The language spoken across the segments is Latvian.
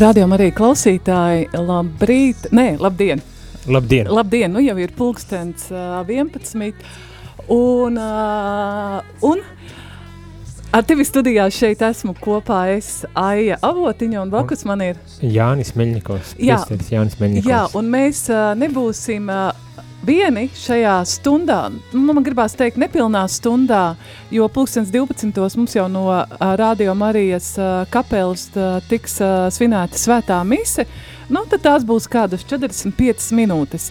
Radījumā arī klausītāji, labrīt, nē, labdien. Labdien! Labdien, nu jau ir pulkstens uh, 11. Un, uh, un ar tevi studijā šeit esmu kopā es Aija Avotiņa un blakus man ir Jānis Meļņikovs. Jā. Jānis Meļņikovs. Jā, un mēs uh, nebūsim uh, vieni šajā stundā. Nu, Man gribās teikt, nepilnā stundā, jo pulkstens 12. mums jau no Radio Marijas kapelas tiks svinēta svētā mise. Nu, tad tās būs kādas 45 minūtes.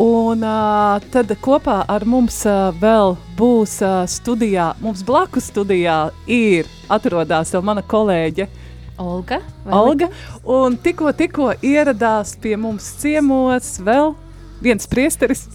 Un uh, tad kopā ar mums uh, vēl būs uh, studijā, mums blakus studijā ir, atrodas jau mana kolēģe Olga. Olga. Un tikko, tikko ieradās pie mums ciemos vēl viens priesteris.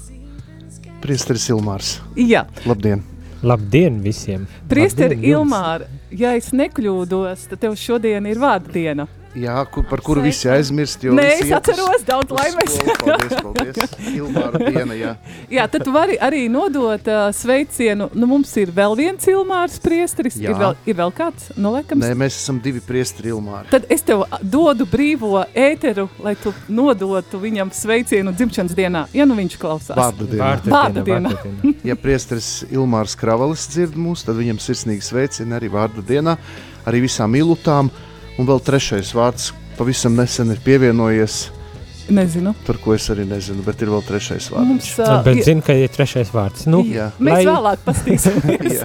Priesteris Ilmārs. Jā, Labdien! Labdien visiem! priesteri. Ilmāra. Ja es nekļūdos, tad tev šodien ir vārdu diena. Jā, kur, par kuru visi aizmirst. jo Nē, es iet uz- atceros, daudz laimes. Paldies, paldies. Ilmāra diena, jā. Jā, tad tu vari arī nodot uh, sveicienu. Nu, mums ir vēl viens Ilmārs priesteris. Jā. Ir vēl, ir vēl kāds? Nu, laikam, Nē, mēs esam divi priesteri Ilmāri. Tad es tev dodu brīvo ēteru, lai tu nodotu viņam sveicienu dzimšanas dienā, ja nu viņš klausās. Vārda dienā. Vārda Vārda diena, diena. vārda diena. Ja priesteris Ilmārs Kravalis dzird mūs, tad viņam sirsnīgi sveicina arī vārda dienā, arī visām ilutām. Un vēl trešais vārds pavisam nesen ir pievienojies, Nezinu. par ko es arī nezinu, bet ir vēl trešais vārds. Mums, uh, Bet ir- zinu, ka ir trešais vārds. Nu, Jā. Mēs lai- vēlāk paskatīsimies.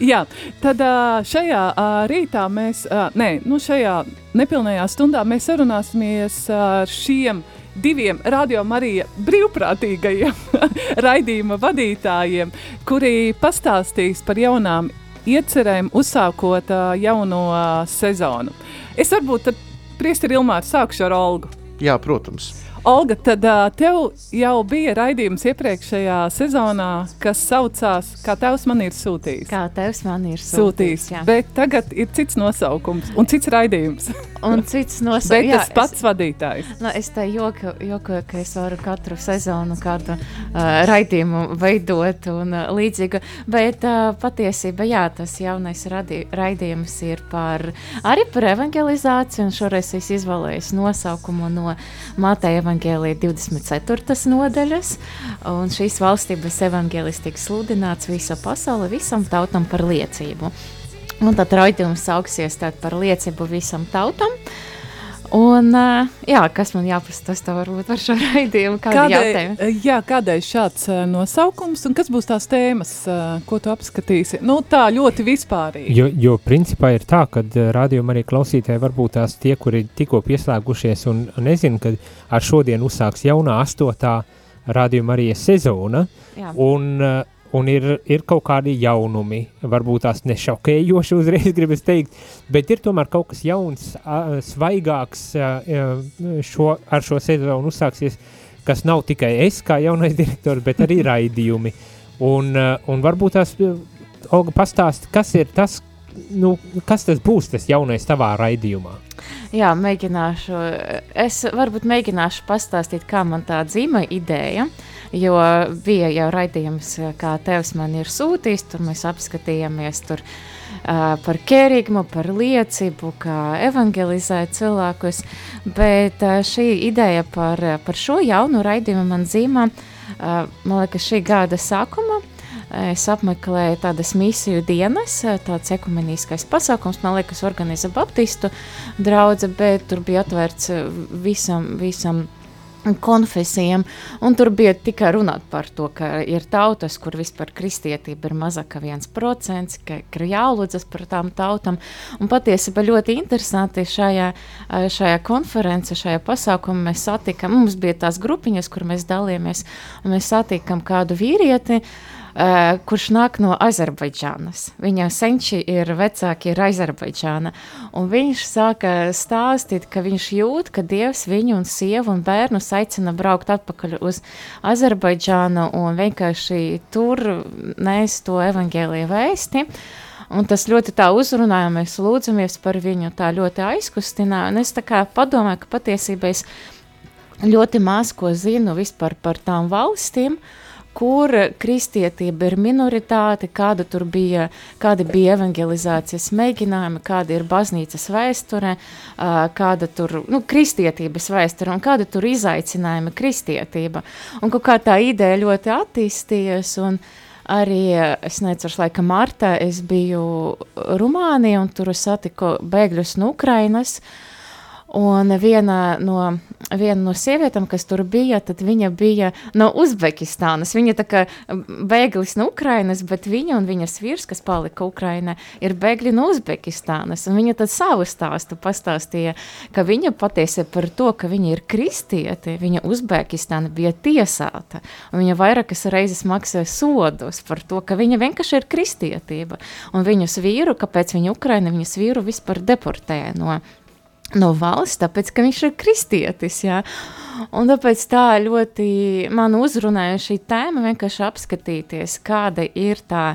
Jā. Tad šajā rītā mēs, nē, nu šajā nepilnajā stundā mēs sarunāsimies ar šiem diviem radio-marija brīvprātīgajiem raidījuma vadītājiem, kuri pastāstīs par jaunām iecerēm uzsākot jauno sezonu. Es varbūt priesteri Ilmār, sākšu ar Olgu. Jā, protams. Olga, tad uh, tev jau bija raidījums iepriekšējā sezonā, kas saucās Kā Tevs man ir sūtījis. Kā tevs man ir Sūtījis, sūtījis? jā. bet tagad ir cits nosaukums un cits raidījums. Un cits Bet nosaucums. tas pats vadītājs. Nu, es te joku, joku, ka es varu katru sezonu kādu uh, raidījumu veidot un uh, līdzīgu, bet uh, patiesībā, jā, tas jaunais radi, raidījums ir par, arī par evangelizāciju, un šoreiz es izvēlējos nosaukumu no Mateja evangelija 24. nodaļas, un šīs valstības evangelis tiek sludināts visa pasaule, visam tautam par liecību. Un tad raidījums sauksies tātad par liecību visam tautam. Un, uh, jā, kas man jāpastāsta varbūt par šo raidījumu? Kāda Kādēļ, jautājuma? jā, kādēļ šāds uh, nosaukums un kas būs tās tēmas, ko tu apskatīsi? Nu, tā ļoti vispārīgi. Jo, jo principā ir tā, ka rādījuma arī klausītāji varbūt tās tie, kuri tikko pieslēgušies un nezinu, ka ar šodien uzsāks jaunā astotā rādījuma arī sezona, Jā. un, uh, un ir, ir kaut kādi jaunumi, varbūt tās nešokējoši uzreiz gribas teikt, bet ir tomēr kaut kas jauns, svaigāks uh, šo, ar šo sezonu uzsāksies, kas nav tikai es kā jaunais direktors, bet arī raidījumi. Un, un varbūt tās, uh, Olga, pastāsti, kas ir tas, nu, kas tas būs, tas jaunais tavā raidījumā? Jā, mēģināšu. Es varbūt mēģināšu pastāstīt, kā man tā dzīva ideja. Jo bija jau raidījums, kā tevs man ir sūtījis, tur mēs apskatījāmies tur, uh, par kērīgumu, par liecību, kā evangelizēt cilvēkus. Bet uh, šī ideja par, par šo jaunu raidījumu man dzīvo, uh, man liekas, šī gada sākuma. Es apmeklēju tādas misiju dienas, tāds ekumeniskais pasākums, man liekas, organizē Baptistu draugu, bet tur bija atvērts visam, visam konfesijām, un tur bija tikai runāt par to, ka ir tautas, kur vispār kristietība ir mazāk kā viens procents, ka, ir jālūdzas par tām tautām, un patiesībā ļoti interesanti šajā, šajā konferencē, šajā pasākumā mēs satikam, mums bija tās grupiņas, kur mēs dalījāmies, un mēs satikam kādu vīrieti, Uh, kurš nāk no Azerbaidžānas. Viņa senči ir vecāki ir Azerbaidžāna. Un viņš sāka stāstīt, ka viņš jūt, ka Dievs viņu un sievu un bērnus aicina braukt atpakaļ uz Azerbaidžānu un vienkārši tur nes to evangēliju vēsti. Un tas ļoti tā uzrunāja, mēs lūdzamies par viņu, tā ļoti aizkustināja. Un es tā kā padomāju, ka patiesībā es ļoti maz ko zinu vispār par tām valstīm, kur kristietība ir minoritāte, kāda tur bija, kādi bija evangelizācijas mēģinājumi, kāda ir baznīcas vēsture, kāda tur, nu, kristietības vēsture un kāda tur izaicinājuma kristietība. Un kaut kā tā ideja ļoti attīstījies un arī, es neceru, laikam martā es biju Rumānija un tur satiku bēgļus no Ukrainas, uh, Un viena no, viena no sievietēm, kas tur bija, viņa bija no Uzbekistānas. Viņa tā kā bēglis no Ukrainas, bet viņa un viņas vīrs, kas palika Ukrainā, ir bēgļi no Uzbekistānas. Un viņa tad savu stāstu pastāstīja, ka viņa patiesi par to, ka viņa ir kristieti, viņa Uzbekistāna bija tiesāta. Viņa vairākas reizes maksāja sodus par to, ka viņa vienkārši ir kristietība. Un viņas vīru, kāpēc viņa Ukraina, viņas vīru vispār deportēja no no valsts, tāpēc, ka viņš ir kristietis, jā. Un tāpēc tā ļoti man uzrunāja šī tēma vienkārši apskatīties, kāda ir tā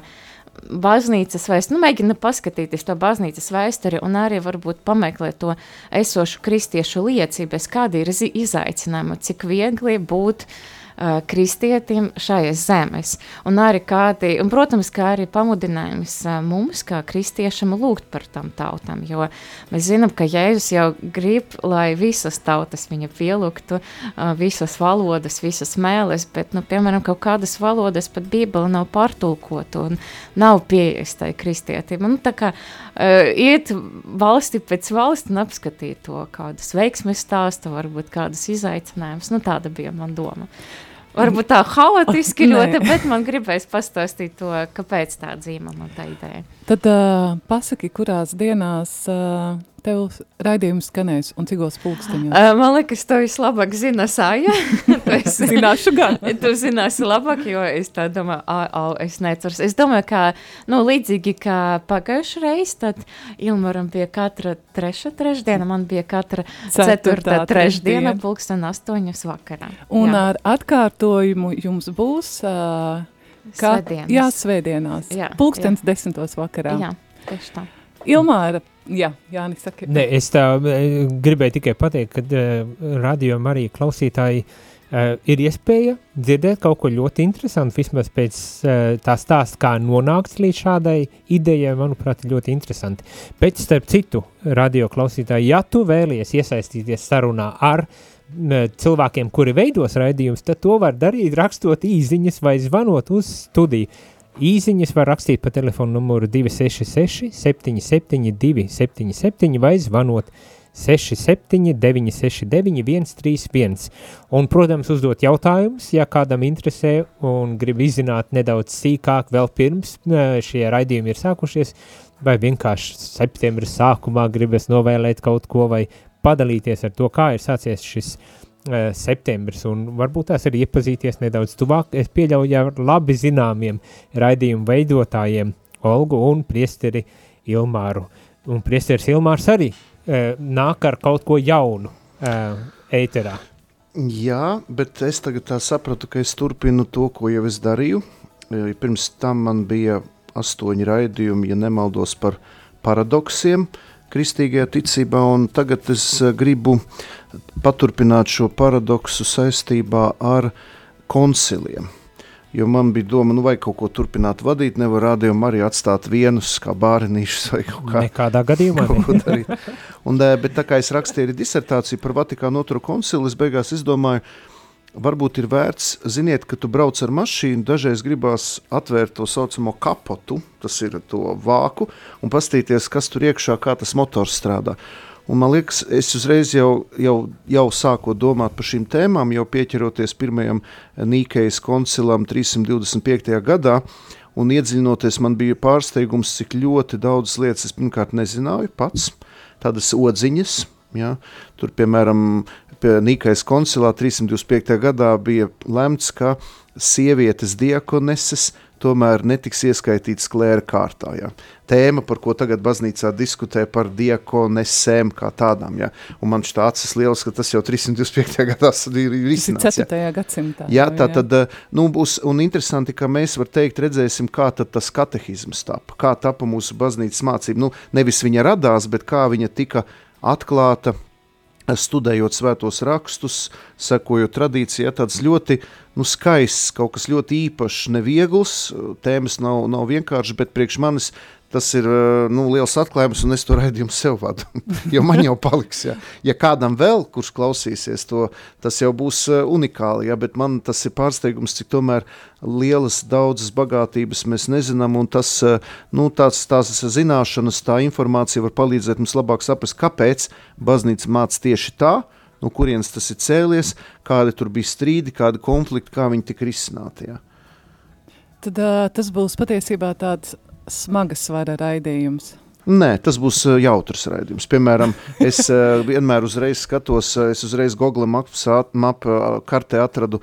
baznīcas vēsture, nu mēģina paskatīties to baznīcas vēsturi un arī varbūt pameklēt to esošu kristiešu liecības, kādi ir izaicinājumi, cik viegli būt uh, uh, kristietim šajās zemes. Un arī kādi, un, protams, kā arī pamudinājums uh, mums, kā kristiešam, lūgt par tam tautām, jo mēs zinām, ka Jēzus jau grib, lai visas tautas viņa pielūgtu, uh, visas valodas, visas mēles, bet, nu, piemēram, kaut kādas valodas pat Bībele nav pārtulkota un nav pieejas tai kristietim. Un, tā kā uh, iet valsti pēc valsti un apskatīt to kādas veiksmes stāstu, varbūt kādas izaicinājumus, nu tāda bija man doma. Varbūt tā haotiski ļoti, bet man gribēs pastāstīt to, kāpēc tā dzīva man tā ideja. Tad uh, pasaki, kurās dienās uh, tev raidījums skanēs un cikos pulksteņos? Uh, man liekas, to vislabāk zina Sāja. es zināšu gan. tu zināsi labāk, jo es tā domāju, au, au, es necurs. Es domāju, ka, nu, līdzīgi kā pagājuši reiz, tad Ilmaram bija katra treša trešdiena, man bija katra ceturtā trešdiena, pulksten astoņas vakarā. Un jā. ar atkārtojumu jums būs... Uh, Kā, svētdienas. Jā, svētdienās. Jā, Pulkstens jā. desmitos vakarā. Jā, tieši tā. Ilmāra, Jā, Jānis saka. Ne, es tā e, gribēju tikai pateikt, ka uh, radio arī klausītāji uh, ir iespēja dzirdēt kaut ko ļoti interesantu, vismaz pēc uh, tā stāsta, kā nonākts līdz šādai idejai, manuprāt, ļoti interesanti. Bet starp citu, radio klausītāji, ja tu vēlies iesaistīties sarunā ar cilvēkiem, kuri veidos raidījumus, tad to var darīt rakstot īziņas vai zvanot uz studiju Īziņas var rakstīt pa telefonu numuru 266 772 77 vai zvanot 67 969 131. Un, protams, uzdot jautājumus, ja kādam interesē un grib izzināt nedaudz sīkāk vēl pirms šie raidījumi ir sākušies, vai vienkārši septembra sākumā gribas novēlēt kaut ko vai padalīties ar to, kā ir sācies šis uh, septembris, un varbūt tās arī iepazīties nedaudz tuvāk. Es pieļauju ar labi zināmiem raidījumu veidotājiem Olgu un priesteri Ilmāru. Un priesteris Ilmārs arī uh, nāk ar kaut ko jaunu uh, ēterā. Jā, bet es tagad tā sapratu, ka es turpinu to, ko jau es darīju. Pirms tam man bija astoņi raidījumi, ja nemaldos par paradoksiem kristīgajā ticībā, un tagad es gribu uh, paturpināt šo paradoksu saistībā ar konciliem. Jo man bija doma, nu, vai kaut ko turpināt vadīt, nevar rādījumu arī atstāt vienus, kā bērnīšus vai kaut kā. Nekādā gadījumā. darīt. Un, bet tā kā es rakstīju disertāciju par Vatikānu otro koncilu, es beigās izdomāju, varbūt ir vērts, ziniet, ka tu brauc ar mašīnu, dažreiz gribās atvērt to saucamo kapotu, tas ir to vāku, un pastīties, kas tur iekšā, kā tas motors strādā. Un man liekas, es uzreiz jau, jau, jau sāku domāt par šīm tēmām, jau pieķeroties pirmajam Nīkejas koncilam 325. gadā. Un iedziļinoties, man bija pārsteigums, cik ļoti daudzas lietas es pirmkārt nezināju pats. Tādas odziņas, ja? tur piemēram Nīkejas koncilā 325. gadā bija lemts, ka sievietes diakoneses tomēr netiks ieskaitīts klēra kārtā. Ja. Tēma, par ko tagad baznīcā diskutē par diakonesēm kā tādām. Ja. Un man šķiet acis liels, ka tas jau 325. gadā ir izsnāts. 4. Ja. gadsimtā. Jā, tā tad, eh, nu, būs, un interesanti, ka mēs, var teikt, redzēsim, kā tas katehizms tapa, kā tapa mūsu baznīcas mācība. Nu, nevis viņa radās, bet kā viņa tika atklāta, studējot svētos rakstus, sekojot tradīcijai, tāds ļoti nu, skaists, kaut kas ļoti īpašs, neviegls, tēmas nav, nav vienkāršas, bet priekš manis tas ir nu, liels atklājums, un es to raidījumu sev vadu. jo man jau paliks, ja, ja kādam vēl, kurš klausīsies to, tas jau būs unikāli, ja, bet man tas ir pārsteigums, cik tomēr lielas, daudzas bagātības mēs nezinām, tas, nu, tās, tās zināšanas, tā informācija var palīdzēt mums labāk saprast, kāpēc baznīca māca tieši tā, no kurienes tas ir cēlies, kādi tur bija strīdi, kādi konflikti, kā viņi tika risināti. Ja. Tad uh, tas būs patiesībā tāds smaga svara raidījums. Nē, tas būs jautrs raidījums. Piemēram, es uh, vienmēr uzreiz skatos, es uzreiz Google mapas map, kartē atradu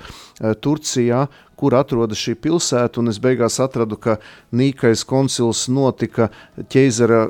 Turcijā, kur atrodas šī pilsēta, un es beigās atradu, ka Nīkais koncils notika ķeizara,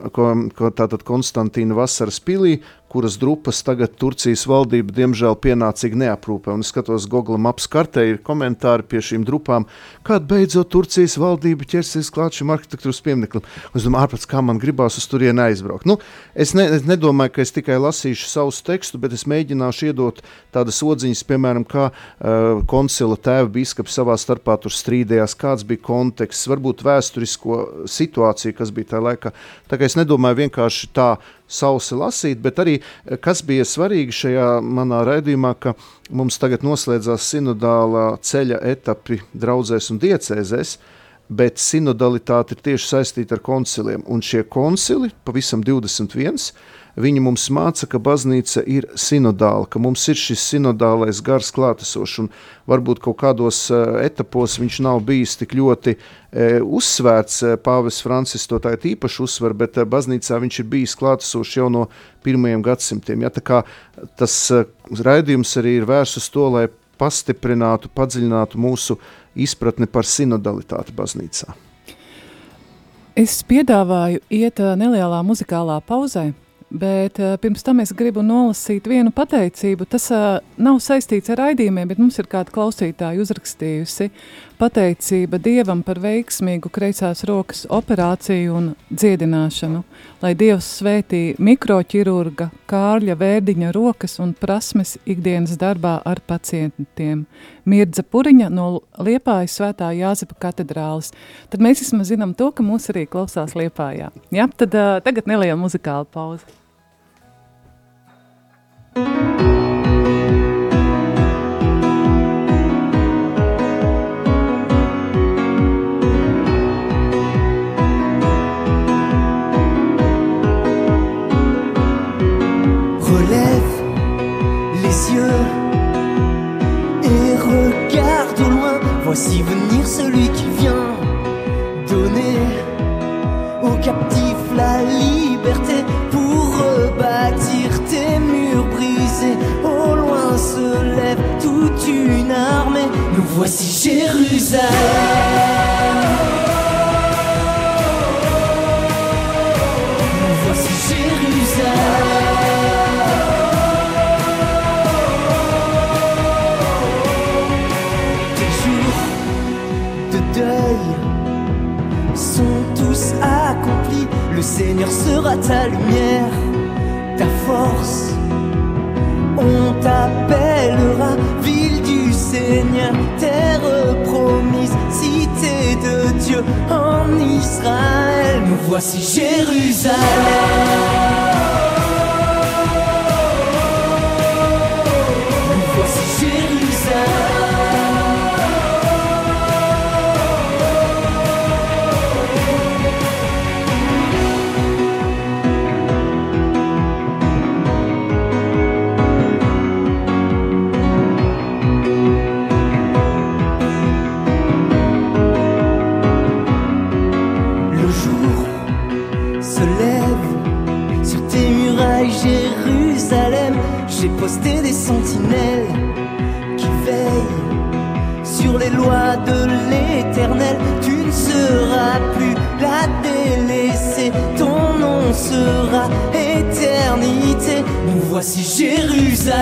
tātad Konstantīna vasaras pilī, kuras drupas tagad Turcijas valdība diemžēl pienācīgi neaprūpē. Un es skatos Google maps kartē, ir komentāri pie šīm drupām, kad beidzot Turcijas valdība ķersies klāt šim arhitektūras piemineklim. Un es domāju, ārpēc kā man gribās uz turieni aizbraukt. Nu, es, ne, es nedomāju, ka es tikai lasīšu savus tekstu, bet es mēģināšu iedot tādas odziņas, piemēram, kā uh, koncila tēva biskups savā starpā tur strīdējās, kāds bija konteksts, varbūt vēsturisko situāciju, kas bija tajā laikā. Tā kā es nedomāju vienkārši tā sausi lasīt, bet arī eh, kas bija svarīgi šajā manā raidījumā, ka mums tagad noslēdzās sinodālā ceļa etapi draudzēs un diecēzēs, bet sinodalitāte ir tieši saistīta ar konciliem, un šie koncili, pavisam 21, Viņi mums māca, ka baznīca ir sinodāla, ka mums ir šis sinodālais gars klātesošs, un varbūt kaut kādos uh, etapos viņš nav bijis tik ļoti uh, uzsvērts. Uh, Pāvis Francis to tā īpaši uzsver, bet uh, baznīcā viņš ir bijis klātesošs jau no pirmajiem gadsimtiem. Ja, tas uh, raidījums arī ir vērsts uz to, lai pastiprinātu, padziļinātu mūsu izpratni par sinodalitāti baznīcā. Es piedāvāju iet nelielā muzikālā pauzē, Bet pirms tam es gribu nolasīt vienu pateicību. Tas nav saistīts ar raidījumiem, bet mums ir kāda klausītāja uzrakstījusi pateicība Dievam par veiksmīgu kreisās rokas operāciju un dziedināšanu, lai Dievs svētī mikroķirurga Kārļa Vērdiņa rokas un prasmes ikdienas darbā ar pacientiem. Mirdza Puriņa no Liepājas svētā Jāzepa katedrālis. Tad mēs vismaz zinām to, ka mūs arī klausās Liepājā. Ja? Tad uh, tagad neliela muzikāla pauze. Relève Voici venir celui qui vient donner aux captifs la liberté pour rebâtir tes murs brisés. Au loin se lève toute une armée. Nous voici Jérusalem. Tous accomplis. Le Seigneur sera ta lumière, ta force. On t'appellera ville du Seigneur, terre promise, cité de Dieu en Israël. Nous voici Jérusalem. Seras plus la délaissée, ton nom sera éternité. Nous voici Jérusalem.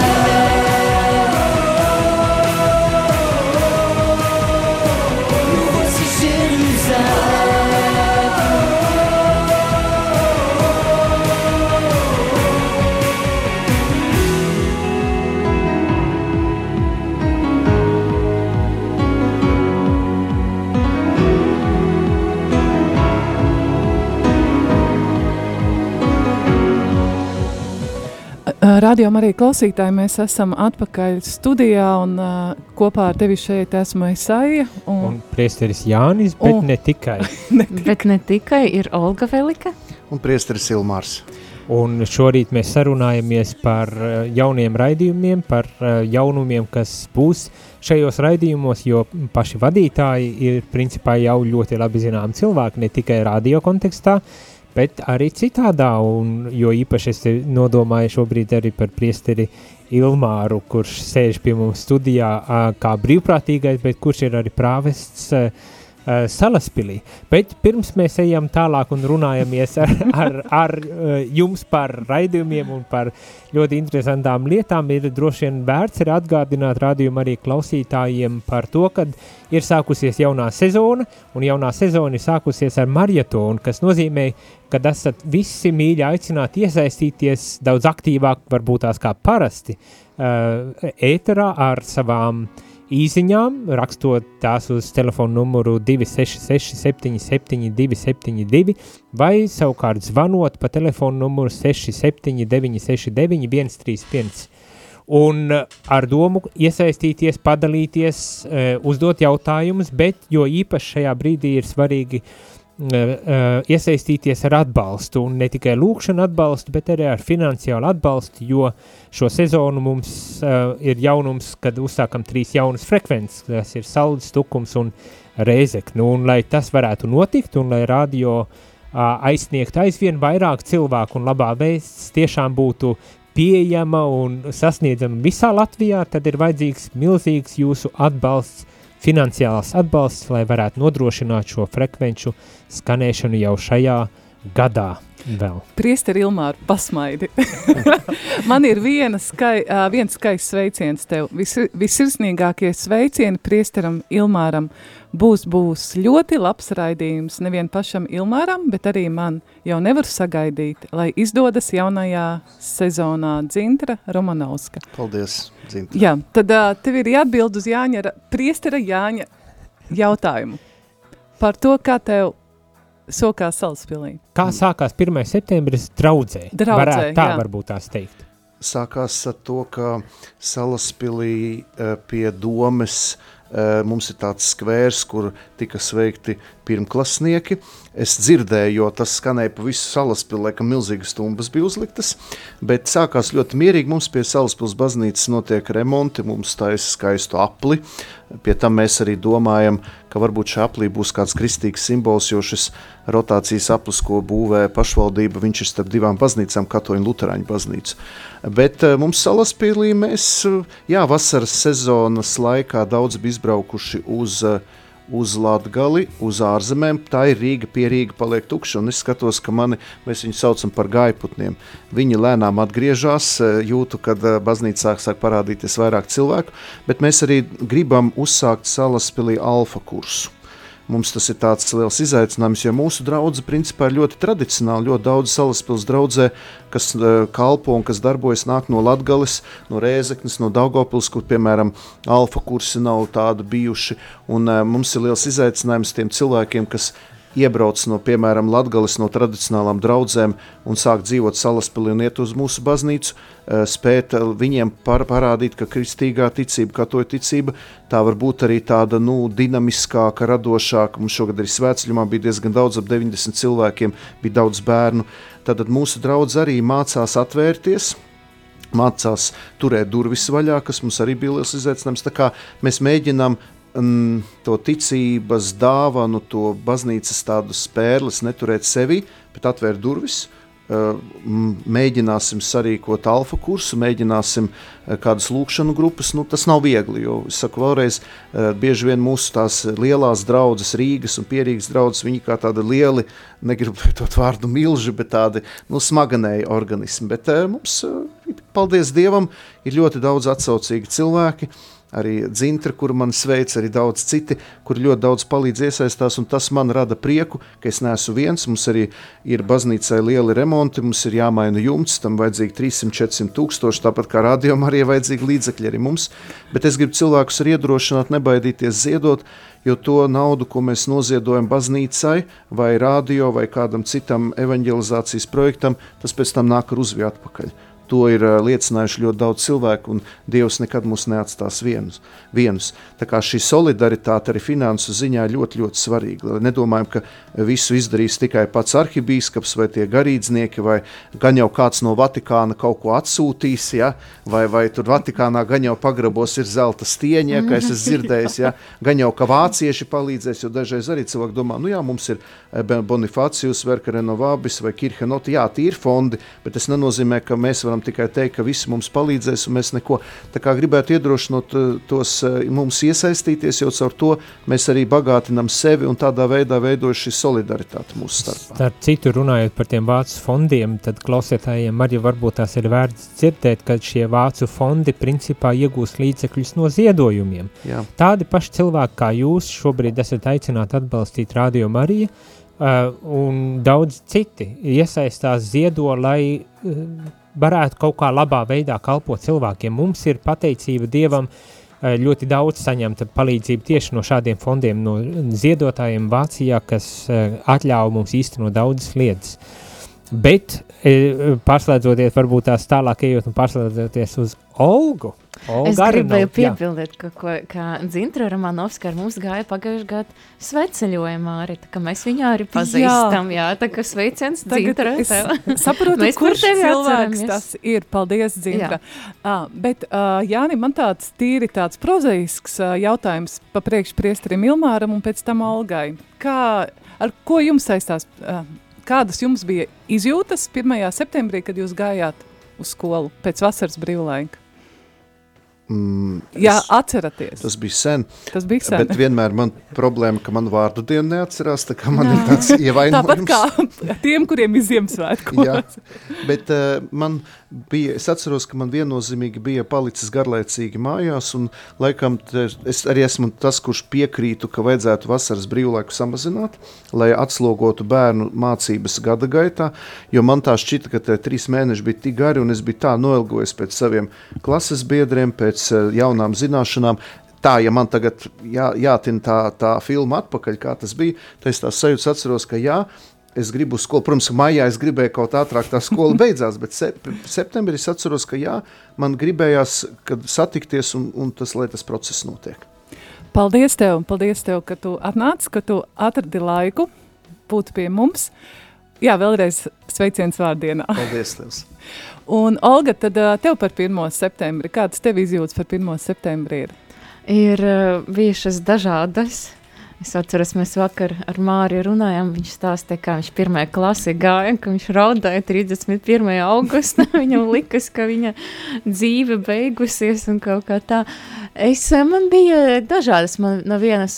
Radio arī klausītāji, mēs esam atpakaļ studijā un uh, kopā ar tevi šeit esmu Esaija. Un Un, priesteris Jānis, bet Un- ne tikai. Bet ne tikai ir Olga Velika. Un priesteris Ilmārs. Un šorīt mēs sarunājamies par jauniem raidījumiem, par jaunumiem, kas būs šajos raidījumos, jo paši vadītāji ir principā jau ļoti labi zinām cilvēki, ne tikai radio kontekstā, bet arī citādā, un jo īpaši es nodomāju šobrīd arī par priesteri Ilmāru, kurš sēž pie mums studijā kā brīvprātīgais, bet kurš ir arī prāvests ā, ā, Salaspilī. Bet pirms mēs ejam tālāk un runājamies ar, ar, ar ā, jums par raidījumiem un par ļoti interesantām lietām, ir droši vien vērts arī atgādināt rādījumu arī klausītājiem par to, kad ir sākusies jaunā sezona, un jaunā sezona ir sākusies ar marietonu, kas nozīmē, ka esat visi mīļi aicināti iesaistīties daudz aktīvāk, varbūt tās kā parasti, uh, ēterā ar savām īsiņām, rakstot tās uz telefonu numuru 266 77 272 vai savukārt zvanot pa telefonu numuru 679 69 131 un eh, ar domu iesaistīties, padalīties, eh, uzdot jautājumus, bet jo īpaši šajā brīdī ir svarīgi eh, iesaistīties ar atbalstu, un ne tikai lūkšanu atbalstu, bet arī ar finansiālu atbalstu, jo šo sezonu mums uh, ir jaunums, kad uzsākam trīs jaunas frekvences, tas ir Saldus, Tukums un Reizek. Nu, un lai tas varētu notikt, un lai radio uh, aizsniegt aizvien vairāk cilvēku un labā vēsts tiešām būtu pieejama un sasniedzama visā Latvijā, tad ir vajadzīgs milzīgs jūsu atbalsts, finansiāls atbalsts, lai varētu nodrošināt šo frekvenču skanēšanu jau šajā gadā vēl. Priesteri Ilmāra, pasmaidi. Man ir viena skai, ā, viens skaists sveiciens tev. Vis, visirsnīgākie sveicieni priesteram Ilmāram. Būs, būs ļoti labs raidījums nevien pašam Ilmāram, bet arī man jau nevar sagaidīt, lai izdodas jaunajā sezonā Dzintra Romanovska. Paldies, Zinta. Jā, tad uh, tev ir jāatbild uz Jāņa, Ra- priestera Jāņa jautājumu par to, kā tev sokās salaspilī. Kā sākās 1. septembris draudzē? Draudzē, Varētu tā jā. varbūt tās teikt. Sākās ar to, ka Salaspilī eh, pie domes eh, mums ir tāds skvērs, kur tika sveikti pirmklasnieki. Es dzirdēju, jo tas skanēja pa visu Salaspili, ka milzīgas stumbas bija uzliktas, bet sākās ļoti mierīgi. Mums pie Salaspils baznīcas notiek remonti, mums taisa skaistu apli. Pie tam mēs arī domājam, ka varbūt šī aplī būs kāds kristīgs simbols, jo šis rotācijas aplis, ko būvē pašvaldība, viņš ir starp divām baznīcām, katoļu un luterāņu baznīcu. Bet eh, mums salaspīlī mēs, eh, jā, vasaras sezonas laikā daudz bija izbraukuši uz, eh, uz Latgali, uz ārzemēm. Tā ir Rīga, pie Rīga paliek tukša, un es skatos, ka mani, mēs viņus saucam par gaiputniem. Viņi lēnām atgriežas, eh, jūtu, kad eh, baznīcā sāk, parādīties vairāk cilvēku, bet mēs arī gribam uzsākt salaspīlī alfa kursu. Mums tas ir tāds liels izaicinājums, jo mūsu draudzene principā ir ļoti tradicionāla. Ļoti daudz salaspils draudzē, kas uh, kalpo un kas darbojas, nāk no Latgales, no Rēzeknes, no Daugopils, kur, piemēram, alfa kursi nav tādi bijuši. Un uh, mums ir liels izaicinājums tiem cilvēkiem, kas iebrauc no, piemēram, Latvijas no tradicionālām draudzēm un sāk dzīvot salaspēlī un iet uz mūsu baznīcu, eh, spēt eh, viņiem par, parādīt, ka kristīgā ticība, katoļu ticība, tā var būt arī tāda nu, dinamiskāka, radošāka. Mums šogad arī svētceļumā bija diezgan daudz, ap 90 cilvēkiem, bija daudz bērnu. Tad mūsu draugs arī mācās atvērties. Mācās turēt durvis vaļā, kas mums arī bija liels izaicinājums. Mēs mēģinām to ticības dāvanu, to baznīcas tādu spērles neturēt sevi, bet atvērt durvis. Uh, mēģināsim sarīkot alfa kursu, mēģināsim uh, kādas lūkšanu grupas. Nu, tas nav viegli, jo, es saku vēlreiz, uh, bieži vien mūsu tās lielās draudzes, Rīgas un Pierīgas draudzes, viņi kā tādi lieli, negribu lietot vārdu milži, bet tādi nu, smaganēji organismi. Bet uh, mums, uh, paldies Dievam, ir ļoti daudz atsaucīgi cilvēki, arī Dzintra, kur man sveic, arī daudz citi, kur ļoti daudz palīdz iesaistās, un tas man rada prieku, ka es neesmu viens, mums arī ir baznīcai lieli remonti, mums ir jāmaina jumts, tam vajadzīgi 300-400 tūkstoši, tāpat kā rādījumam arī vajadzīgi līdzekļi arī mums, bet es gribu cilvēkus arī iedrošināt, nebaidīties ziedot, jo to naudu, ko mēs noziedojam baznīcai vai radio vai kādam citam evanģelizācijas projektam, tas pēc tam nāk ar uzviju atpakaļ. To ir uh, liecinājuši ļoti daudz cilvēku, un Dievs nekad mūs neatstās vienus. vienus. Tā kā šī solidaritāte arī finansu ziņā ļoti, ļoti svarīga. Lai nedomājam, ka visu izdarīs tikai pats arhibīskaps vai tie garīdznieki, vai gan jau kāds no Vatikāna kaut ko atsūtīs, ja? vai, vai tur Vatikānā gan jau pagrabos ir zelta stieņi, ja, kā es esmu dzirdējis, ja? gan jau ka vācieši palīdzēs, jo dažreiz arī cilvēki domā, nu jā, mums ir eh, Bonifācijus, Verka Renovabis vai Kirhenoti, jā, tie ir fondi, bet tas nenozīmē, ka mēs varam tikai teikt, ka visi mums palīdzēs, un mēs neko tā kā gribētu iedrošinot eh, tos eh, mums iesaistīties, jo caur to mēs arī bagātinam sevi un tādā veidā veidojas šī solidaritāte mūsu starpā. Starp citu, runājot par tiem vācu fondiem, tad klausītājiem arī varbūt tās ir vērts dzirdēt, ka šie vācu fondi principā iegūst līdzekļus no ziedojumiem. Jā. Tādi paši cilvēki kā jūs šobrīd esat aicināti atbalstīt Radio Mariju, uh, un daudz citi iesaistās ziedo, lai uh, varētu kaut kā labā veidā kalpot cilvēkiem. Mums ir pateicība Dievam uh, ļoti daudz saņemta palīdzība tieši no šādiem fondiem, no ziedotājiem Vācijā, kas uh, atļauj mums īstenot daudzas lietas. Bet, e, pārslēdzoties, varbūt tās tālāk ejot un pārslēdzoties uz Olgu. Olga Es arī gribēju jā. piebildīt, ka, ko, ka Zintra Romanovska ar mums gāja pagājušajā gadā sveceļojumā arī, tā kā mēs viņu arī pazīstam, jā, tā kā sveiciens Zintra. es tev. saprotu, Mēs kurš cilvēks atceramies. tas ir. Paldies, Zinka. Uh, bet, uh, Jāni, man tāds tīri tāds prozaisks uh, jautājums pa priekš priesterim Ilmāram un pēc tam Olgai. Kā, ar ko jums saistās, uh, kādas jums bija izjūtas 1. septembrī, kad jūs gājāt uz skolu pēc vasaras brīvlaika? Mm, Jā, es- atceraties. Tas, bija sen, tas bija sen. bet vienmēr man problēma, ka man vārdu dienu neatcerās, tā kā man ir tāds Tāpat ievainojums. kā tiem, kuriem ir Ziemassvētku. Jā, bet uh, man bija, es atceros, ka man viennozīmīgi bija palicis garlaicīgi mājās, un laikam te, es arī esmu tas, kurš piekrītu, ka vajadzētu vasaras brīvlaiku samazināt, lai atslogotu bērnu mācības gada gaitā, jo man tā šķita, ka tie trīs mēneši bija tik gari, un es biju tā noilgojies pēc saviem klases biedriem, pēc uh, jaunām zināšanām, tā, ja man tagad jā, jātina tā, tā filma atpakaļ, kā tas bija, tad es tās sajūtas atceros, ka jā, es gribu skolu. Protams, maijā es gribēju kaut ātrāk tā skola beidzās, bet sep septembrī es atceros, ka jā, man gribējās satikties un, un tas, lai tas process notiek. Paldies tev, paldies tev, ka tu atnāci, ka tu atradi laiku būt pie mums. Jā, vēlreiz sveiciens vārdienā. Paldies! Tev. Un, Olga, tad tev par 1. septembri, kādas tev izjūtas par 1. septembri ir? Ir uh, bijušas dažādas. Es atceros, mēs vakar ar Māriju runājām. Viņš stāstīja, kā viņš pirmā klasē gāja, ka viņš raudāja 31. augustā. Viņam likas, ka viņa dzīve beigusies un kaut kā tā. Es, man bija dažādas, man no vienas,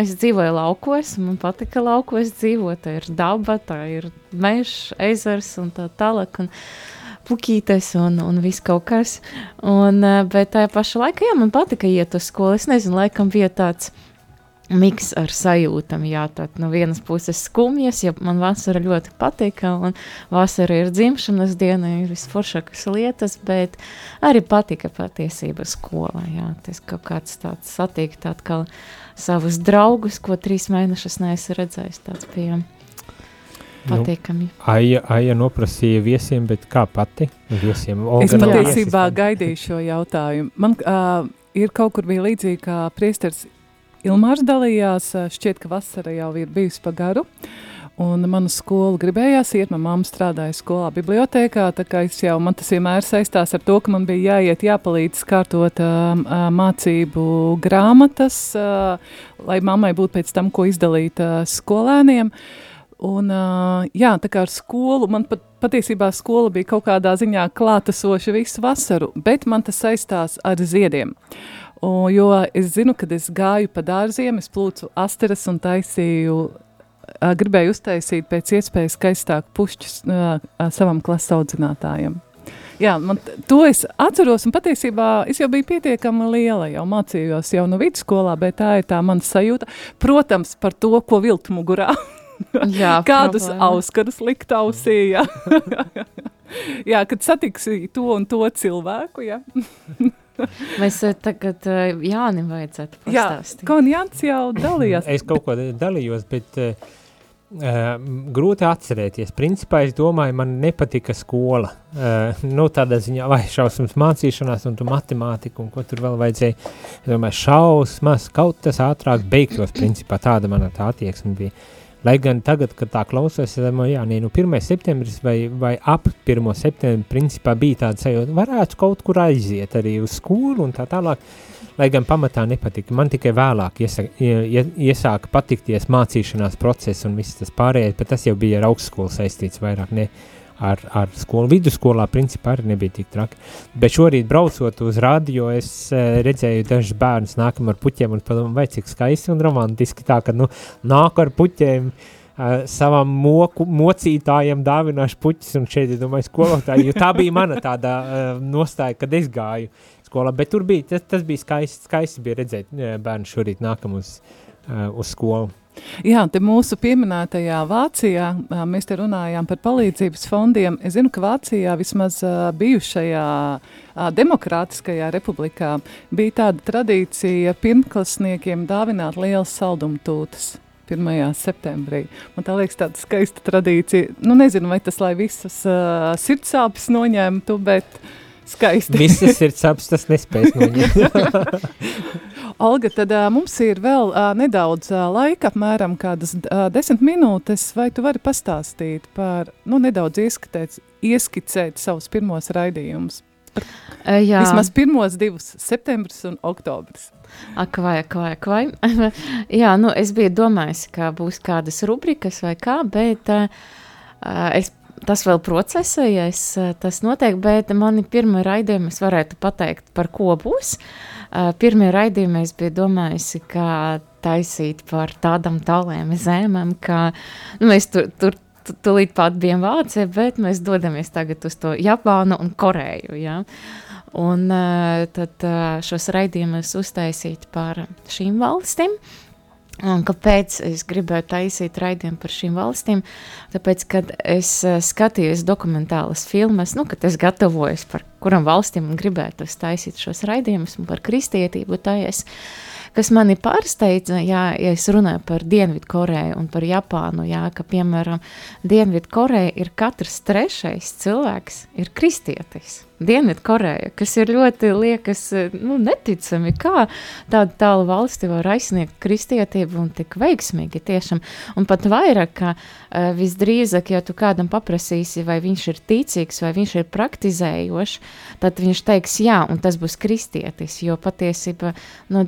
es dzīvoju laukos, man patika laukos dzīvot, tā ir daba, tā ir mežs, ezers un tā tālāk. Un, Pukītes un, un viss kaut kas. Un, eh, bet tajā pašā laikā, jā, man patika iet uz skolu. Es nezinu, laikam bija tāds miks ar sajūtām. Jā, tad no vienas puses skumjas, ja man vasara ļoti patika, un vasara ir dzimšanas diena, ir visforšākas lietas, bet arī patika patiesība skolā. Jā, tas kaut kāds tāds satikt atkal savus draugus, ko trīs mēnešus neesmu redzējis. Tāds bija Nu, patīkami. Aija, Aija noprasīja viesiem, bet kā pati? Viesiem, Olga Es patiesībā gaidīju šo jautājumu. Man uh, ir kaut kur bija līdzīgi, kā priesteris Ilmārs dalījās. Šķiet, ka vasara jau ir bijusi pa garu. Un manu skolu gribējās iet, manā mamma strādāja skolā, bibliotekā. Tā kā es jau man tas vienmēr saistās ar to, ka man bija jāiet, jāpalīdz kārtot uh, uh, mācību grāmatas, uh, lai mammai būtu pēc tam, ko izdalīt uh, skolēniem. Un, jā, tā kā ar skolu, man pat, patiesībā skola bija kaut kādā ziņā klātesoša visu vasaru, bet man tas saistās ar ziediem. Un, jo es zinu, kad es gāju pa dārziem, es plūcu asteras un taisīju, gribēju uztaisīt pēc iespējas skaistāku pušķus savam klases audzinātājam. Jā, man to es atceros, un patiesībā es jau biju pietiekami liela, jau mācījos jau no vidusskolā, bet tā ir tā mana sajūta. Protams, par to, ko vilkt mugurā. Jā, Kādus auskarus likt ausī, jā. jā, kad satiksi to un to cilvēku, jā. Mēs eh, tagad eh, Jānim vajadzētu Jā, pastāstīt. Konjants jau dalījās. Es kaut ko dalījos, bet uh, Uh, grūti atcerēties. Principā es domāju, man nepatika skola. Uh, nu, tādā ziņā, vai šausmas mācīšanās, un tu matemātiku, un ko tur vēl vajadzēja. Es domāju, šausmas, kaut tas ātrāk beigtos. Principā tāda mana tā attieksme bija. Lai gan tagad, kad tā klausos, es domāju, jā, nē, nu 1. septembris vai, vai ap 1. septembri, principā bija tāda sajūta, varētu kaut kur aiziet arī uz skolu un tā tālāk. Uh, lai gan pamatā nepatika. Man tikai vēlāk iesa, ie, iesāka patikties mācīšanās process un viss tas pārējais, bet tas jau bija ar augstskolu saistīts vairāk ne ar, ar skolu. Vidusskolā principā arī nebija tik traki. Bet šorīt braucot uz radio, es uh, redzēju dažus bērnus nākam ar puķiem un padomāju, vai cik skaisti un romantiski tā, ka nu nāk ar puķiem, uh, savam moku, mocītājiem dāvināšu puķis, un šeit, es domāju, skolotāji, jo tā bija mana tāda uh, nostāja, kad es gāju skolā, bet tur bija, tas, tas bija skaisti, skaisti bija redzēt bērnu šorīt nākam uz, uh, uz skolu. Jā, te mūsu pieminētajā Vācijā mēs te runājām par palīdzības fondiem. Es zinu, ka Vācijā vismaz bijušajā demokrātiskajā republikā bija tāda tradīcija pirmklasniekiem dāvināt lielas saldumtūtas. 1. septembrī. Man tā liekas, tāda skaista tradīcija. Nu, nezinu, vai tas, lai visas uh, sirdsāpes noņemtu, bet uh, Skaisti. Visas ir saps, tas nespējas noņemt. Olga, tad uh, mums ir vēl uh, nedaudz uh, laika, apmēram kādas uh, desmit minūtes. Vai tu vari pastāstīt par, nu, nedaudz ieskatēt, ieskicēt savus pirmos raidījumus? Uh, jā. Vismaz pirmos divus, septembris un oktobris. Ak, vai, ak, vai, ak, vai. jā, nu, es biju domājis, ka būs kādas rubrikas vai kā, bet uh, es tas vēl procesējies, tas notiek, bet mani pirmie raidījumi es varētu pateikt, par ko būs. Pirmie raidījumi es biju domājusi, kā taisīt par tādam tāliem zemēm, ka nu, mēs tur, tur tūlīt pat bijām Vācijā, bet mēs dodamies tagad uz to Japānu un Koreju. Ja? Un tad šos raidījumus uztaisīt par šīm valstīm. Un kāpēc es gribēju taisīt raidījumu par šīm valstīm? Tāpēc, kad es uh, skatījos dokumentālas filmas, nu, kad es gatavojos par kuram valstīm gribētu taisīt šos raidījumus par kristietību, tā es, kas mani pārsteidza, jā, ja es runāju par Dienvidkoreju un par Japānu, jā, ka, piemēram, Dienvidkoreja ir katrs trešais cilvēks ir kristietis. Dienvidkoreja, kas ir ļoti liekas, nu, neticami, kā tāda tāla valsti var aizsniegt kristietību un tik veiksmīgi tiešām. Un pat vairāk, ka uh, visdrīzāk, ja tu kādam paprasīsi, vai viņš ir ticīgs, vai viņš ir praktizējošs, tad viņš teiks jā, un tas būs kristietis, jo patiesībā no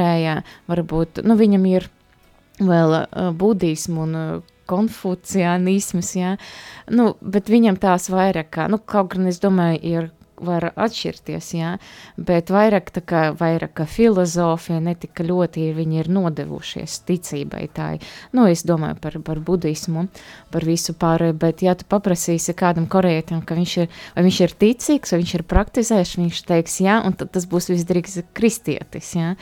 Dienvidkorejā varbūt, nu, viņam ir vēl uh, budismu un uh, konfucianisms, jā, nu, bet viņam tās vairāk, kā, nu, kaut gan es domāju, ir var atšķirties, jā, bet vairāk tā kā, vairāk kā filozofija, ne tik ļoti viņi ir nodevušies ticībai tā, nu, es domāju par, par budismu, par visu pārēju, bet ja tu paprasīsi kādam korejietam, ka viņš ir, vai viņš ir ticīgs, vai viņš ir praktizējuši, viņš teiks jā, un tad tas būs visdrīz kristietis, jā.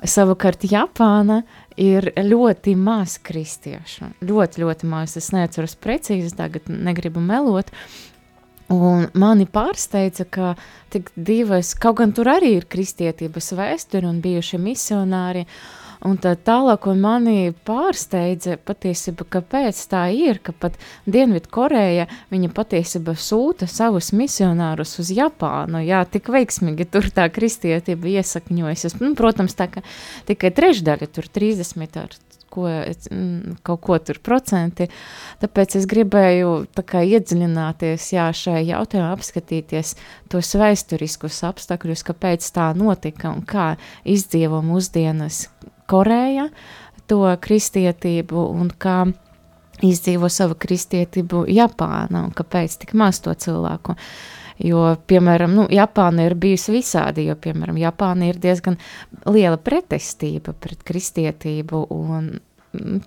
Savukārt Japāna ir ļoti maz kristiešu. Ļoti, ļoti maz. Es neatceros precīzi, tagad negribu melot. Un mani pārsteidza, ka tik divas, kaut gan tur arī ir kristietības vēsture un bijušie misionāri, uh, Un tā tālāk, un mani pārsteidza patiesībā, kāpēc tā ir, ka pat Dienvidkoreja patiesībā sūta savus misionārus uz Japānu. Jā, tik veiksmīgi tur tā kristietība iesakņojas. Nu, protams, tā ka tikai trešdaļa, tur 30 ar ko, kaut ko tur procenti. Tāpēc es gribēju kā, iedziļināties jā, šajā jautājumā, apskatīties tos vēsturiskus apstākļus, kāpēc tā notika un kā izdzīvo mūsdienas Koreja to kristietību un kā izdzīvo savu kristietību Japāna un kāpēc tik maz to cilvēku. Jo, piemēram, nu, Japāna ir bijusi visādi, jo, piemēram, Japāna ir diezgan liela pretestība pret kristietību un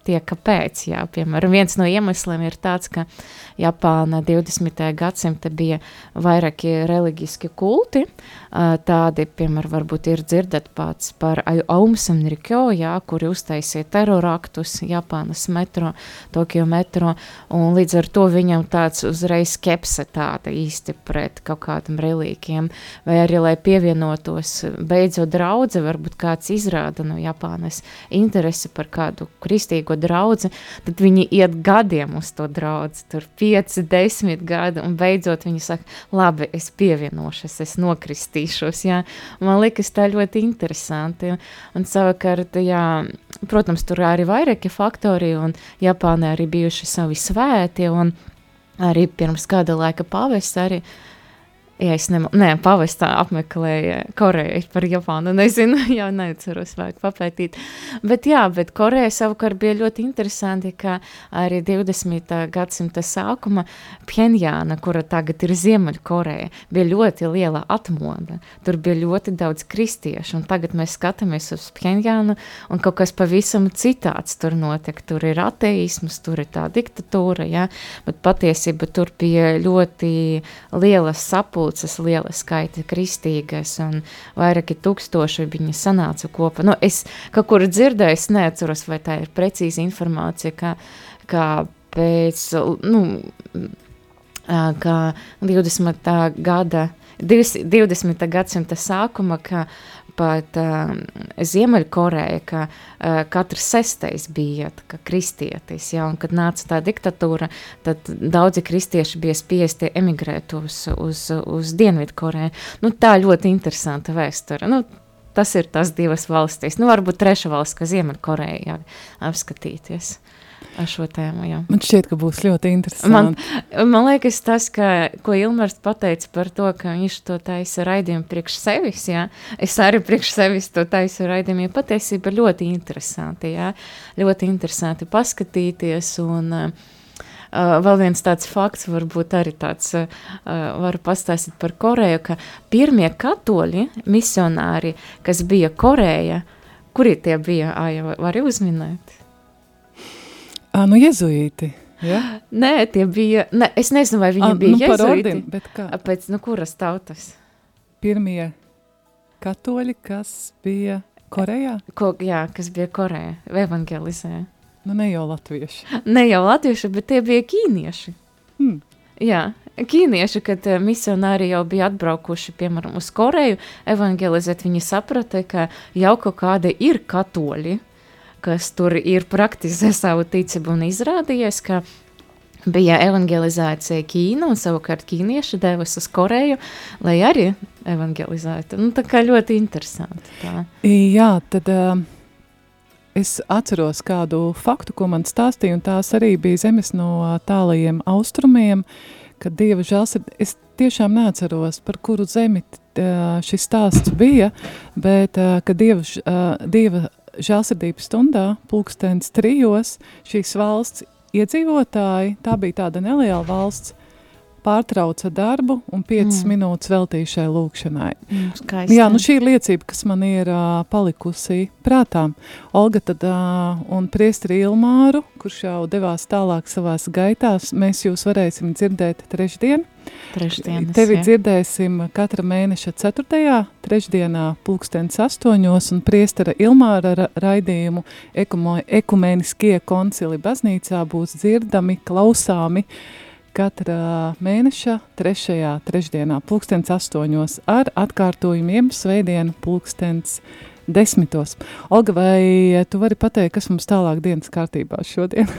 tie kāpēc. Jā, piemēram, viens no iemesliem ir tāds, ka Japāna 20. gadsimta bija vairāki reliģiski kulti, tādi, piemēram, varbūt ir dzirdēt pats par Aumsam Rikyo, jā, kuri uztaisīja teroraktus Japānas metro, Tokio metro, un līdz ar to viņam tāds uzreiz skepse tāda īsti pret kaut kādam relīkiem, vai arī, lai pievienotos beidzot draudze, varbūt kāds izrāda no Japānas interesi par kādu kristietību, kristīgo draudzi, tad viņi iet gadiem uz to draudzi, tur 5, 10 gadi, un beidzot viņi saka, labi, es pievienošos, es nokristīšos, jā. Man liekas tā ļoti interesanti, un savukārt, jā, protams, tur arī vairāki faktori, un Japānē arī bijuši savi svēti, un arī pirms kāda laika pavests arī, uh, Ja es nemanāšu, nē, pavastā apmeklēju Koreju par Japānu. Nezinu, jau neatceros, vajag papētīt. Bet, jā, bet Koreja savukārt bija ļoti interesanti, ka arī 20. gadsimta sākuma Pjenjāna, kura tagad ir Ziemeļkoreja, bija ļoti liela atmoda. Tur bija ļoti daudz kristiešu, un tagad mēs skatāmies uz Pjenjānu, un kaut kas pavisam citāds tur notiek. Tur ir ateisms, tur ir tā diktatūra, jā, bet patiesība tur bija ļoti liela sapulce sapulces liela skaita kristīgas, un vairāki tūkstoši viņi sanāca kopā. Nu, es kaut kur dzirdēju, es neatceros, vai tā ir precīza informācija, ka, ka pēc, nu, ka 20. gada 20. gadsimta sākuma, ka pat uh, Ziemeļkoreja, ka uh, katrs sestais bija kā, kristietis, ja, un kad nāca tā diktatūra, tad daudzi kristieši bija spiesti emigrēt uz, uz, uz Dienvidkoreju. Nu, tā ļoti interesanta vēsture. Nu, tas ir tas divas valstis. Nu, varbūt treša valsts, ka Ziemeļkoreja apskatīties ar šo tēmu. Jā. Man šķiet, ka būs ļoti interesanti. Man, man liekas, tas, ka, ko Ilmars pateica par to, ka viņš to taisa raidījumu priekš sevis, jā. es arī priekš sevis to taisu raidījumu, jo patiesība ļoti interesanti, jā. ļoti interesanti paskatīties un uh, Uh, vēl viens tāds fakts, varbūt arī tāds, uh, varu pastāstīt par Koreju, ka pirmie katoļi, misionāri, kas bija Koreja, kuri tie bija, Aja, var uzminēt? À, nu, jezuīti. Ja? Nē, tie bija. Ne, es nezinu, vai viņi à, bija nu, jezuīti. Ordin, bet kā? Pēc nu, kuras tautas? Pirmie katoļi, kas bija Korejā? Ko, jā, kas bija Korejā, evangelizē. Nu, ne jau latvieši. Ne jau latvieši, bet tie bija ķīnieši. Hmm. Jā, ķīnieši, kad misionāri jau bija atbraukuši, piemēram, uz Koreju, evangelizēt, viņi saprata, ka jau kaut kādi ir katoļi, kas tur ir praktizē savu ticību un izrādījies, ka bija evangelizācija Ķīna un savukārt ķīnieši devas uz Koreju, lai arī evangelizētu. Nu, tā kā ļoti interesanti. Tā. Jā, tad uh, es atceros kādu faktu, ko man stāstīja, un tās arī bija zemes no tālajiem austrumiem, kad Dieva žēlsirdība, es tiešām neatceros, par kuru zemi uh, šis stāsts bija, bet uh, ka Dieva, Dieva žēlsirdības stundā, pulkstens trijos, šīs valsts iedzīvotāji, tā bija tāda neliela valsts, pārtrauca darbu un 5 mm. minūtes veltīja šai lūkšanai. Mm, skaisti. Jā, nu šī ir liecība, kas man ir uh, palikusi prātā. Olga tad uh, un priestri Ilmāru, kurš jau devās tālāk savās gaitās, mēs jūs varēsim dzirdēt trešdien. Trešdienas, Tevi jā. dzirdēsim katra mēneša ceturtajā, trešdienā pulkstens astoņos un priestara Ilmāra ra raidījumu ekumēniskie koncili baznīcā būs dzirdami, klausāmi katra mēneša trešajā trešdienā pulkstens astoņos ar atkārtojumiem svētdienu pulkstens desmitos. Olga, vai tu vari pateikt, kas mums tālāk dienas kārtībā šodien?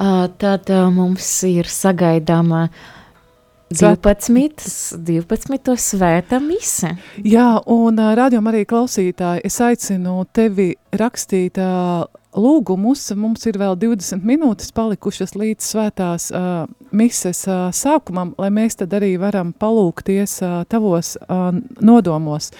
Uh, tad uh, mums ir sagaidāma 12, 12. svēta mise. Jā, un uh, rādījumā arī klausītāji, es aicinu tevi rakstīt lūgumus. Mums ir vēl 20 minūtes palikušas līdz svētās uh, mises uh, sākumam, lai mēs tad arī varam palūkties uh, tavos uh, nodomos.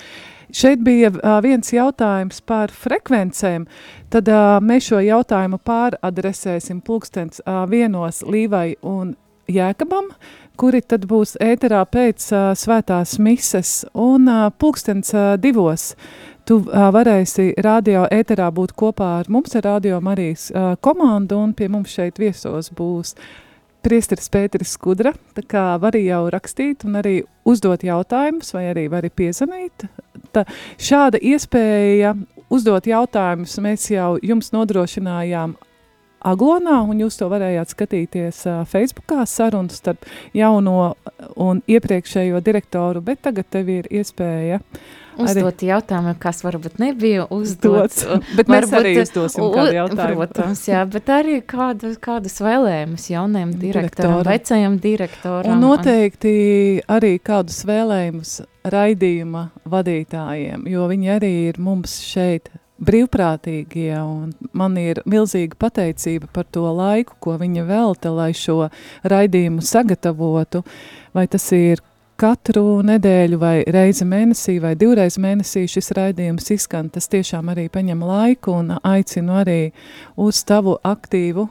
Šeit bija uh, viens jautājums par frekvencēm, tad uh, mēs šo jautājumu pāradresēsim pulkstens uh, vienos Līvai un Jēkabam, kuri tad būs ēterā pēc uh, svētās mises un uh, pulkstens uh, divos tu uh, varēsi radio ēterā būt kopā ar mums, ar Radio Marijas uh, komandu, un pie mums šeit viesos būs priesteris Pēteris Skudra, tā kā vari jau rakstīt un arī uzdot jautājumus, vai arī vari piezanīt. Tā, šāda iespēja uzdot jautājumus mēs jau jums nodrošinājām Aglonā, un jūs to varējāt skatīties uh, Facebookā sarunu starp jauno un iepriekšējo direktoru, bet tagad tev ir iespēja Uzdot jautājumu, kas varbūt nebija uzdots. dots. Bet mēs arī uzdosim kādu jautājumu. Protams, jā, bet arī kādu, kādus vēlējumus jaunajam direktoram, Direktoram. vecajam direktoram. Un noteikti arī kādus vēlējumus raidījuma vadītājiem, jo viņi arī ir mums šeit brīvprātīgie, un man ir milzīga pateicība par to laiku, ko viņa velta, lai šo raidījumu sagatavotu, vai tas ir katru nedēļu vai reizi mēnesī vai divreiz mēnesī šis raidījums izskan, tas tiešām arī paņem laiku un aicinu arī uz tavu aktīvu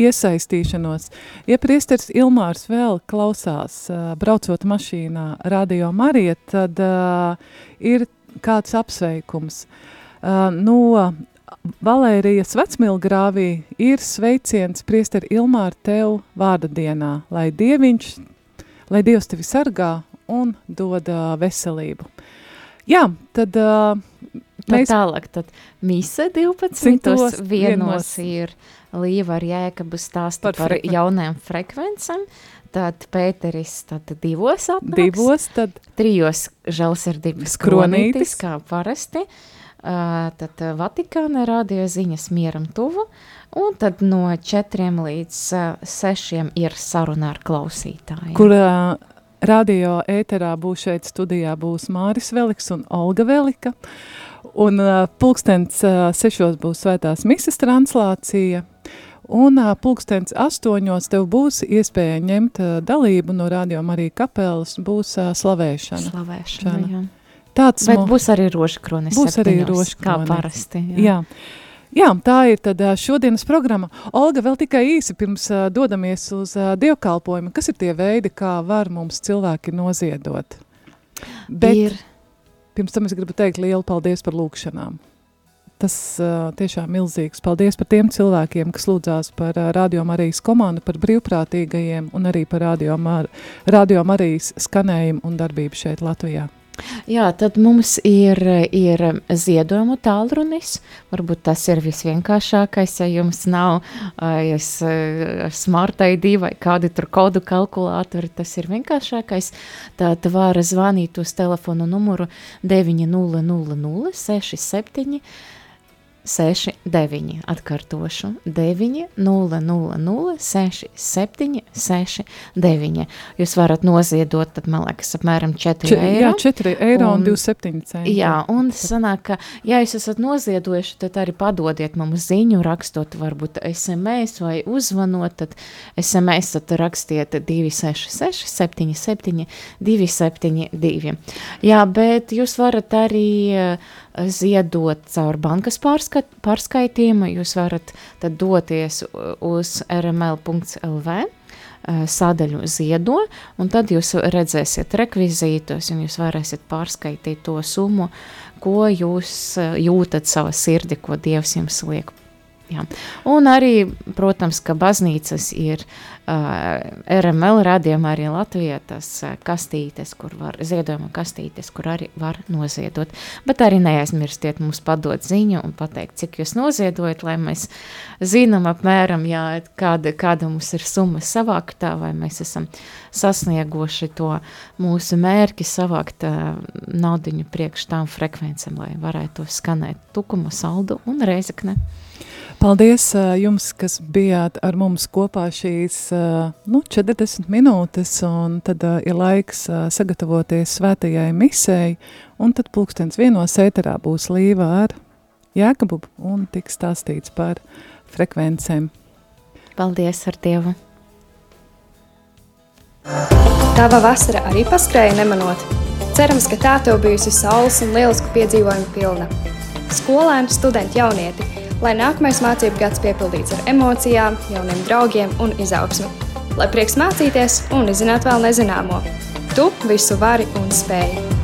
iesaistīšanos. Ja priesteris Ilmārs vēl klausās, braucot mašīnā radio Marija, tad uh, ir kāds apsveikums. Uh, no Valērijas vecmilgrāvī ir sveiciens priesteri Ilmāra tev vārda dienā, lai dieviņš, lai Dievs tevi sargā un dod uh, veselību. Jā, tad uh, Tad mēs tālāk, tad mise 12. Simtos vienos ir Līva ar Jēkabu stāstu Par par, frekven- jaunajām frekvencēm. Tad Pēteris tad divos atnāks. divos, tad Trijos žēlsirdības Kronītis. kā parasti. Uh, tad Vatikāna radio ziņas mieram tuvu, un tad no četriem līdz uh, sešiem ir saruna ar klausītājiem. kur uh, radio ēterā būs šeit studijā būs Māris Veliks un Olga Velika. Un uh, pulkstens uh, sešos būs svētās mises translācija. Un uh, pulkstens astoņos tev būs iespēja ņemt uh, dalību no radio Marija kapelas, būs uh, slavēšana. Slavēšana, Šana. jā. Tāds Bet būs arī roža kronis. Būs arī septiņos, roža Kā kronis. parasti. Jā. Jā, tā ir tad šodienas programma. Olga, vēl tikai īsi pirms dodamies uz dievkalpojumu. Kas ir tie veidi, kā var mums cilvēki noziedot? Bet Ir pirms tam es gribu teikt lielu paldies par lūkšanām. Tas uh, tiešām milzīgs. Paldies par tiem cilvēkiem, kas lūdzās par uh, Radio Marijas komandu, par brīvprātīgajiem un arī par Radio, Mar Radio Marijas skanējumu un darbību šeit Latvijā. Jā, tad mums ir, ir ziedojumu tālrunis. Varbūt tas ir visvienkāršākais, ja jums nav uh, smart ID vai kādi tur kodu kalkulātori. Tas ir vienkāršākais. Tad var zvanīt uz telefonu numuru 900 67 69. Atkārtošu 900 67 69. Jūs varat noziedot, tad man liekas, apmēram 4 Če, eiro. jā, 4 eiro un, Un- un 27 centi. Jā, un sanāk, ka, ja jūs esat noziedojuši, tad arī padodiet mums ziņu, rakstot varbūt SMS vai uzvanot, tad SMS tad rakstiet 266 77 272. Jā, bet jūs varat arī ziedot caur bankas pārskat, pārskaitījumu, jūs varat tad doties uz rml.lv sadaļu ziedo, un tad jūs redzēsiet rekvizītus, un jūs varēsiet pārskaitīt to summu, ko jūs jūtat savā sirdī, ko Dievs jums liek. Jā. Un arī, protams, ka baznīcas ir uh, RML radījumā arī Latvijā tas uh, kastītes, kur var, ziedojuma kastītes, kur arī var noziedot. Bet arī neaizmirstiet mums padot ziņu un pateikt, cik jūs noziedojat, lai mēs zinām apmēram, jā, kāda, kāda mums ir summa savāktā, vai mēs esam sasnieguši to mūsu mērķi savākt uh, naudiņu priekš tām frekvencēm, lai varētu skanēt tukuma saldu un reizekne. Paldies jums, kas bijāt ar mums kopā šīs nu, 40 minūtes, un tad ir laiks sagatavoties svētajai misei, un tad pulkstens vienos ēterā būs līva ar Jēkabu, un tiks stāstīts par frekvencēm. Paldies ar Dievu! Tava vasara arī paskrēja nemanot. Cerams, ka tā tev bijusi saules un lielisku piedzīvojumu pilna. Skolēni, studenti, jaunieti, lai nākamais mācību gads piepildīts ar emocijām, jauniem draugiem un izaugsmi. Lai prieks mācīties un izzināt vēl nezināmo. Tu visu vari un spēj.